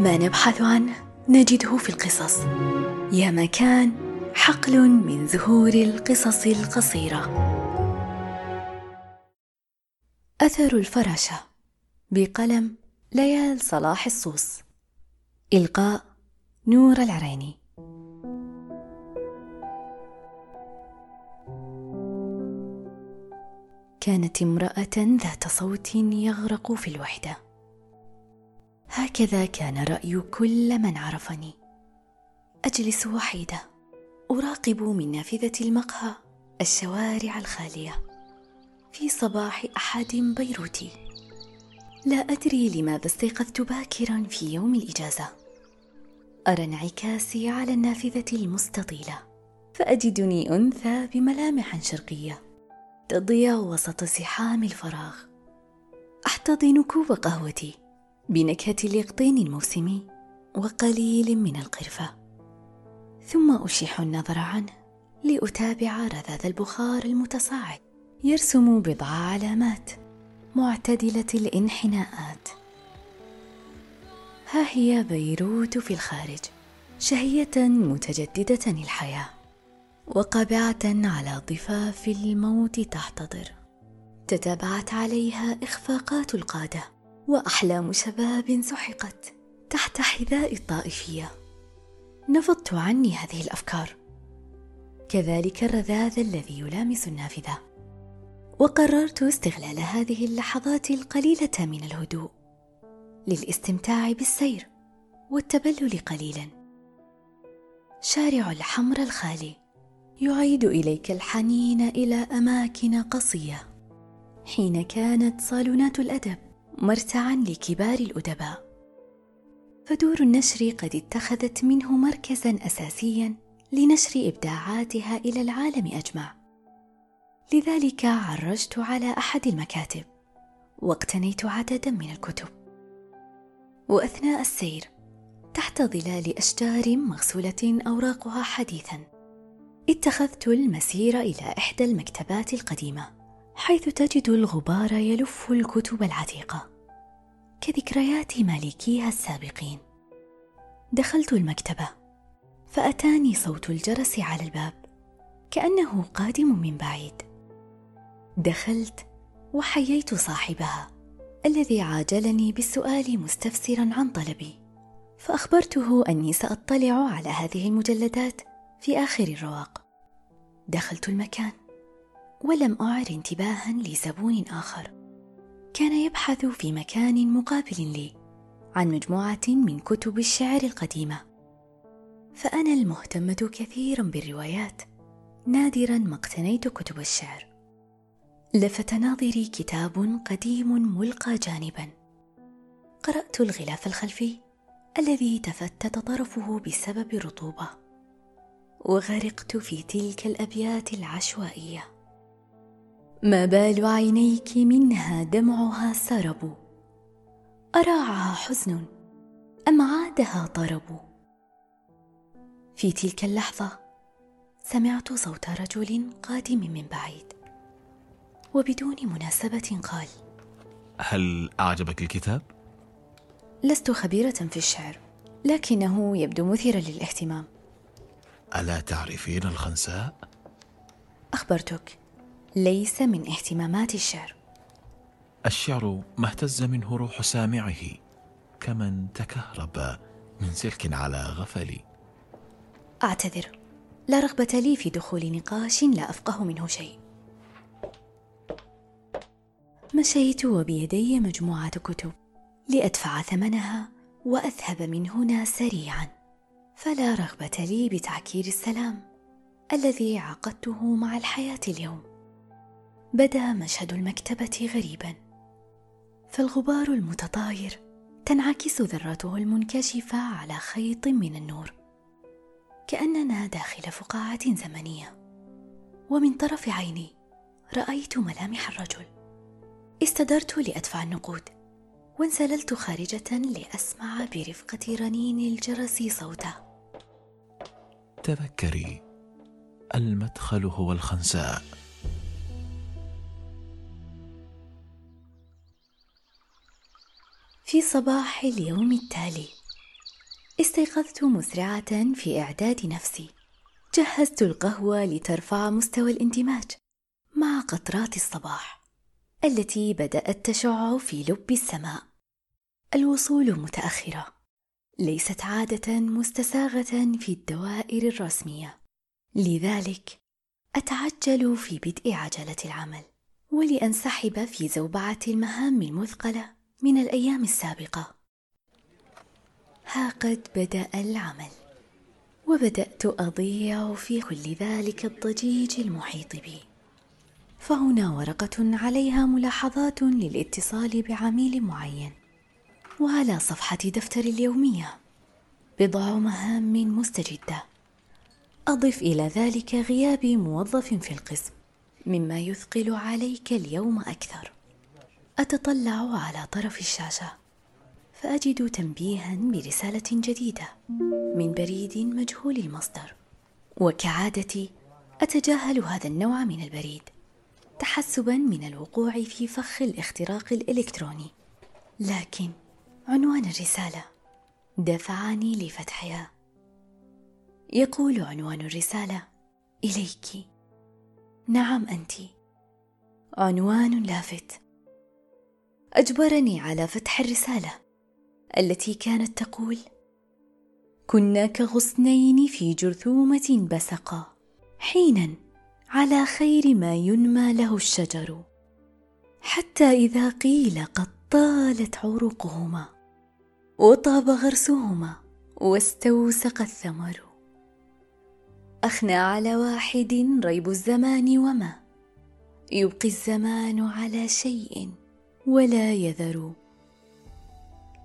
ما نبحث عنه؟ نجده في القصص. يا مكان حقل من زهور القصص القصيرة. أثر الفراشة. بقلم ليال صلاح الصوص. إلقاء نور العريني. كانت امرأة ذات صوت يغرق في الوحدة. هكذا كان رأي كل من عرفني. أجلس وحيدة. أراقب من نافذة المقهى الشوارع الخالية. في صباح أحد بيروتي. لا أدري لماذا استيقظت باكرا في يوم الإجازة. أرى انعكاسي على النافذة المستطيلة. فأجدني أنثى بملامح شرقية تضيع وسط زحام الفراغ. أحتضن كوب قهوتي بنكهة اليقطين الموسمي وقليل من القرفة. ثم أشيح النظر عنه لأتابع رذاذ البخار المتصاعد يرسم بضع علامات معتدلة الانحناءات. ها هي بيروت في الخارج شهية متجددة الحياة وقابعة على ضفاف الموت تحتضر. تتابعت عليها إخفاقات القادة. وأحلام شباب سحقت تحت حذاء الطائفية. نفضت عني هذه الأفكار. كذلك الرذاذ الذي يلامس النافذة. وقررت استغلال هذه اللحظات القليلة من الهدوء للاستمتاع بالسير والتبلل قليلا. شارع الحمر الخالي يعيد إليك الحنين إلى أماكن قصية حين كانت صالونات الأدب مرتعا لكبار الأدباء. فدور النشر قد اتخذت منه مركزا اساسيا لنشر إبداعاتها إلى العالم أجمع. لذلك عرجت على أحد المكاتب واقتنيت عددا من الكتب. وأثناء السير تحت ظلال أشجار مغسولة أوراقها حديثا اتخذت المسير إلى إحدى المكتبات القديمة. حيث تجد الغبار يلف الكتب العتيقة. كذكريات مالكيها السابقين. دخلت المكتبة فأتاني صوت الجرس على الباب كأنه قادم من بعيد. دخلت وحييت صاحبها الذي عاجلني بالسؤال مستفسرا عن طلبي. فأخبرته أني سأطلع على هذه المجلدات في آخر الرواق. دخلت المكان. ولم أعر انتباها لزبون آخر. كان يبحث في مكان مقابل لي عن مجموعة من كتب الشعر القديمة. فأنا المهتمة كثيرا بالروايات نادرا ما اقتنيت كتب الشعر. لفت ناظري كتاب قديم ملقى جانبا. قرأت الغلاف الخلفي الذي تفتت طرفه بسبب الرطوبه وغرقت في تلك الأبيات العشوائية. ما بال عينيك منها دمعها سرب أراعها حزن أم عادها طرب في تلك اللحظة سمعت صوت رجل قادم من بعيد وبدون مناسبة قال هل أعجبك الكتاب؟ لست خبيرة في الشعر لكنه يبدو مثيرا للاهتمام ألا تعرفين الخنساء؟ أخبرتك ليس من اهتمامات الشعر. الشعر ما اهتز منه روح سامعه كمن تكهرب من سلك على غفل أعتذر لا رغبة لي في دخول نقاش لا أفقه منه شيء. مشيت وبيدي مجموعة كتب لأدفع ثمنها وأذهب من هنا سريعا. فلا رغبة لي بتعكير السلام الذي عقدته مع الحياة اليوم. بدا مشهد المكتبة غريبا. فالغبار المتطاير تنعكس ذراته المنكشفة على خيط من النور كأننا داخل فقاعة زمنية. ومن طرف عيني رأيت ملامح الرجل. استدرت لأدفع النقود وانسللت خارجة لأسمع برفقة رنين الجرس صوته تذكري المدخل هو الخنساء في صباح اليوم التالي. استيقظت مسرعة في إعداد نفسي. جهزت القهوة لترفع مستوى الإندماج مع قطرات الصباح التي بدأت تشع في لب السماء. الوصول متأخرة. ليست عادة مستساغة في الدوائر الرسمية. لذلك أتعجل في بدء عجلة العمل ولأنسحب في زوبعة المهام المثقلة. من الأيام السابقة. ها قد بدأ العمل وبدأت أضيع في كل ذلك الضجيج المحيط بي. فهنا ورقة عليها ملاحظات للاتصال بعميل معين. وعلى صفحة دفتر اليومية بضع مهام مستجدة. أضف إلى ذلك غياب موظف في القسم مما يثقل عليك اليوم أكثر. أتطلع على طرف الشاشة فأجد تنبيها برسالة جديدة من بريد مجهول المصدر. وكعادتي أتجاهل هذا النوع من البريد تحسبا من الوقوع في فخ الاختراق الإلكتروني. لكن عنوان الرسالة دفعني لفتحها. يقول عنوان الرسالة إليك. نعم أنت. عنوان لافت. أجبرني على فتح الرسالة التي كانت تقول كنا كغصنين في جرثومة بسقا حينا على خير ما ينمى له الشجر حتى إذا قيل قد طالت عروقهما وطاب غرسهما واستوسق الثمر. أخنى على واحد ريب الزمان وما يبقي الزمان على شيء. ولا يذر.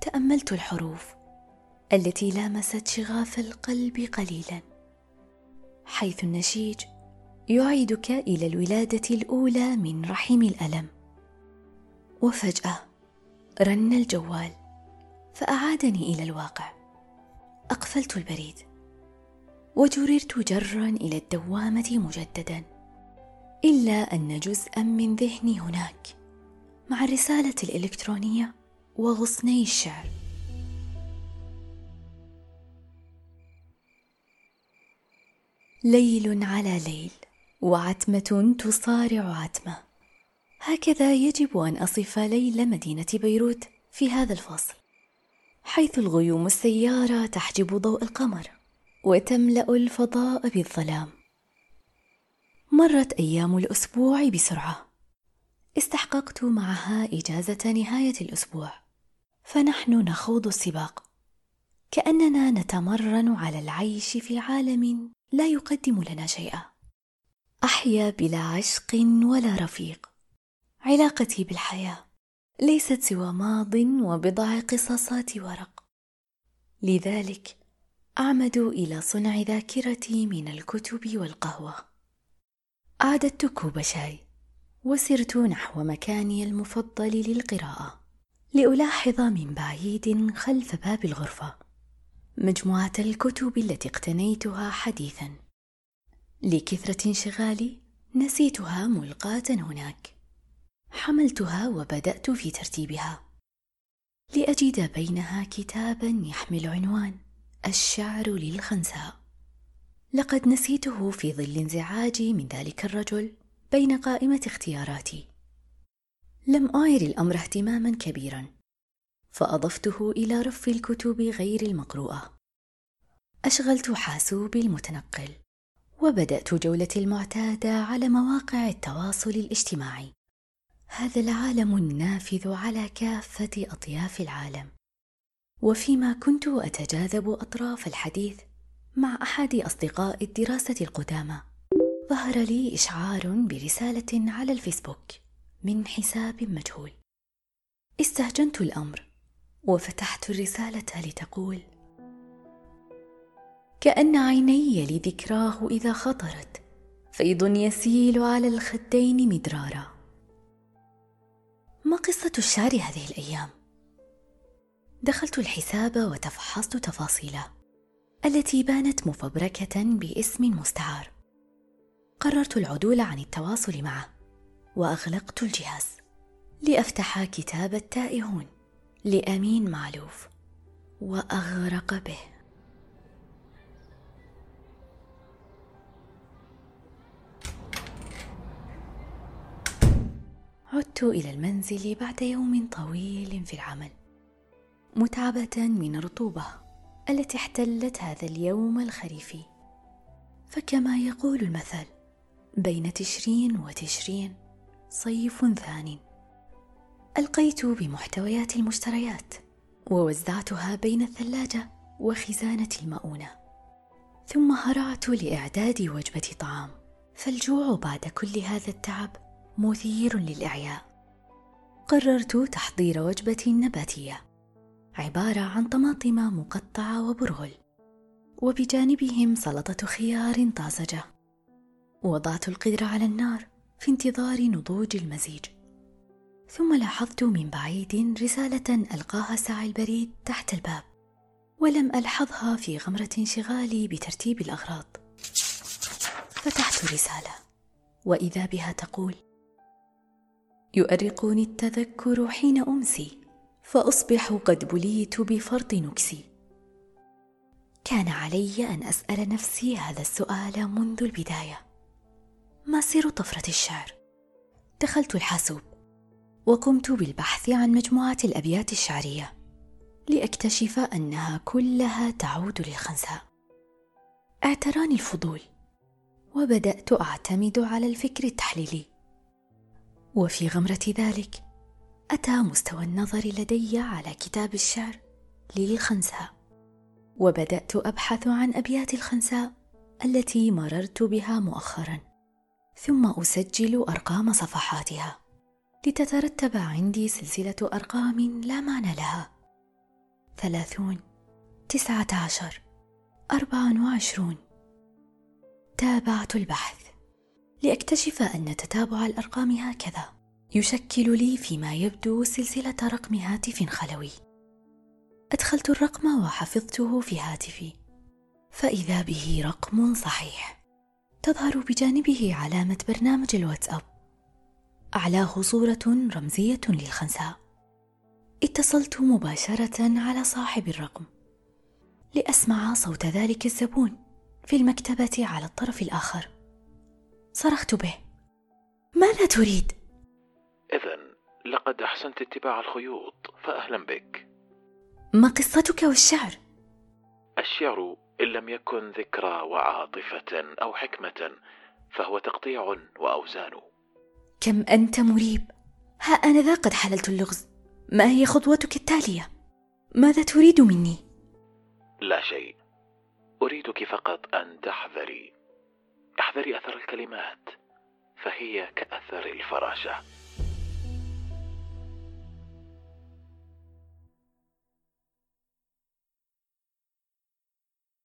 تأملت الحروف التي لامست شغاف القلب قليلا حيث النشيج يعيدك إلى الولادة الأولى من رحم الألم. وفجأة رن الجوال فأعادني إلى الواقع. أقفلت البريد وجررت جرا إلى الدوامة مجددا إلا أن جزءا من ذهني هناك. مع الرسالة الإلكترونية وغصني الشعر. ليل على ليل وعتمة تصارع عتمة. هكذا يجب أن أصف ليل مدينة بيروت في هذا الفصل حيث الغيوم السيارة تحجب ضوء القمر وتملأ الفضاء بالظلام. مرت أيام الأسبوع بسرعة. استحققت معها إجازة نهاية الأسبوع. فنحن نخوض السباق. كأننا نتمرن على العيش في عالم لا يقدم لنا شيئا. أحيا بلا عشق ولا رفيق. علاقتي بالحياة ليست سوى ماض وبضع قصصات ورق. لذلك أعمد إلى صنع ذاكرتي من الكتب والقهوة. أعددت كوب شاي. وسرت نحو مكاني المفضل للقراءة لألاحظ من بعيد خلف باب الغرفة مجموعة الكتب التي اقتنيتها حديثا. لكثرة انشغالي نسيتها ملقاة هناك. حملتها وبدأت في ترتيبها. لأجد بينها كتابا يحمل عنوان الشعر للخنساء. لقد نسيته في ظل انزعاجي من ذلك الرجل. بين قائمة اختياراتي. لم اعر الأمر اهتماما كبيرا فأضفته إلى رف الكتب غير المقروءة. أشغلت حاسوبي المتنقل وبدأت جولتي المعتادة على مواقع التواصل الاجتماعي. هذا العالم النافذ على كافة أطياف العالم. وفيما كنت أتجاذب أطراف الحديث مع أحد أصدقاء الدراسة القدامى. ظهر لي إشعار برسالة على الفيسبوك من حساب مجهول. استهجنت الأمر وفتحت الرسالة لتقول كأن عيني لذكراه إذا خطرت فيض يسيل على الخدين مدرارا. ما قصة الشعر هذه الأيام؟ دخلت الحساب وتفحصت تفاصيله التي بانت مفبركة باسم مستعار. قررت العدول عن التواصل معه وأغلقت الجهاز لأفتح كتاب التائهون لأمين معلوف وأغرق به. عدت إلى المنزل بعد يوم طويل في العمل متعبة من الرطوبه التي احتلت هذا اليوم الخريفي. فكما يقول المثل بين تشرين وتشرين صيف ثان. ألقيت بمحتويات المشتريات ووزعتها بين الثلاجة وخزانة المؤونة. ثم هرعت لإعداد وجبة طعام. فالجوع بعد كل هذا التعب مثير للإعياء. قررت تحضير وجبة نباتية عبارة عن طماطم مقطعة وبرغل وبجانبهم سلطة خيار طازجة. وضعت القدر على النار في انتظار نضوج المزيج. ثم لاحظت من بعيد رسالة ألقاها ساعي البريد تحت الباب ولم ألحظها في غمرة انشغالي بترتيب الأغراض. فتحت الرساله وإذا بها تقول يؤرقني التذكر حين أمسي فأصبح قد بليت بفرط نكسي. كان علي أن أسأل نفسي هذا السؤال منذ البداية. ما سر طفرة الشعر. دخلت الحاسوب وقمت بالبحث عن مجموعة الأبيات الشعرية لأكتشف أنها كلها تعود للخنساء اعتراني الفضول وبدأت أعتمد على الفكر التحليلي. وفي غمرة ذلك أتى مستوى النظر لدي على كتاب الشعر للخنساء وبدأت أبحث عن أبيات الخنساء التي مررت بها مؤخرا. ثم أسجل أرقام صفحاتها. لتترتب عندي سلسلة أرقام لا معنى لها. ثلاثون تسعة عشر أربعة وعشرون. تابعت البحث. لأكتشف أن تتابع الأرقام هكذا. يشكل لي فيما يبدو سلسلة رقم هاتف خلوي. أدخلت الرقم وحفظته في هاتفي. فإذا به رقم صحيح. تظهر بجانبه علامة برنامج الواتساب. أعلاه صورة رمزية للخنساء. اتصلت مباشرة على صاحب الرقم. لأسمع صوت ذلك الزبون في المكتبة على الطرف الآخر. صرخت به. ماذا تريد؟ إذا لقد أحسنت اتباع الخيوط فأهلا بك. ما قصتك والشعر؟ الشعر إن لم يكن ذكرى وعاطفة أو حكمة فهو تقطيع وأوزان. كم أنت مريب. ها أنا ذا قد حللت اللغز. ما هي خطوتك التالية؟ ماذا تريد مني؟ لا شيء. أريدك فقط أن تحذري. احذري أثر الكلمات فهي كأثر الفراشة.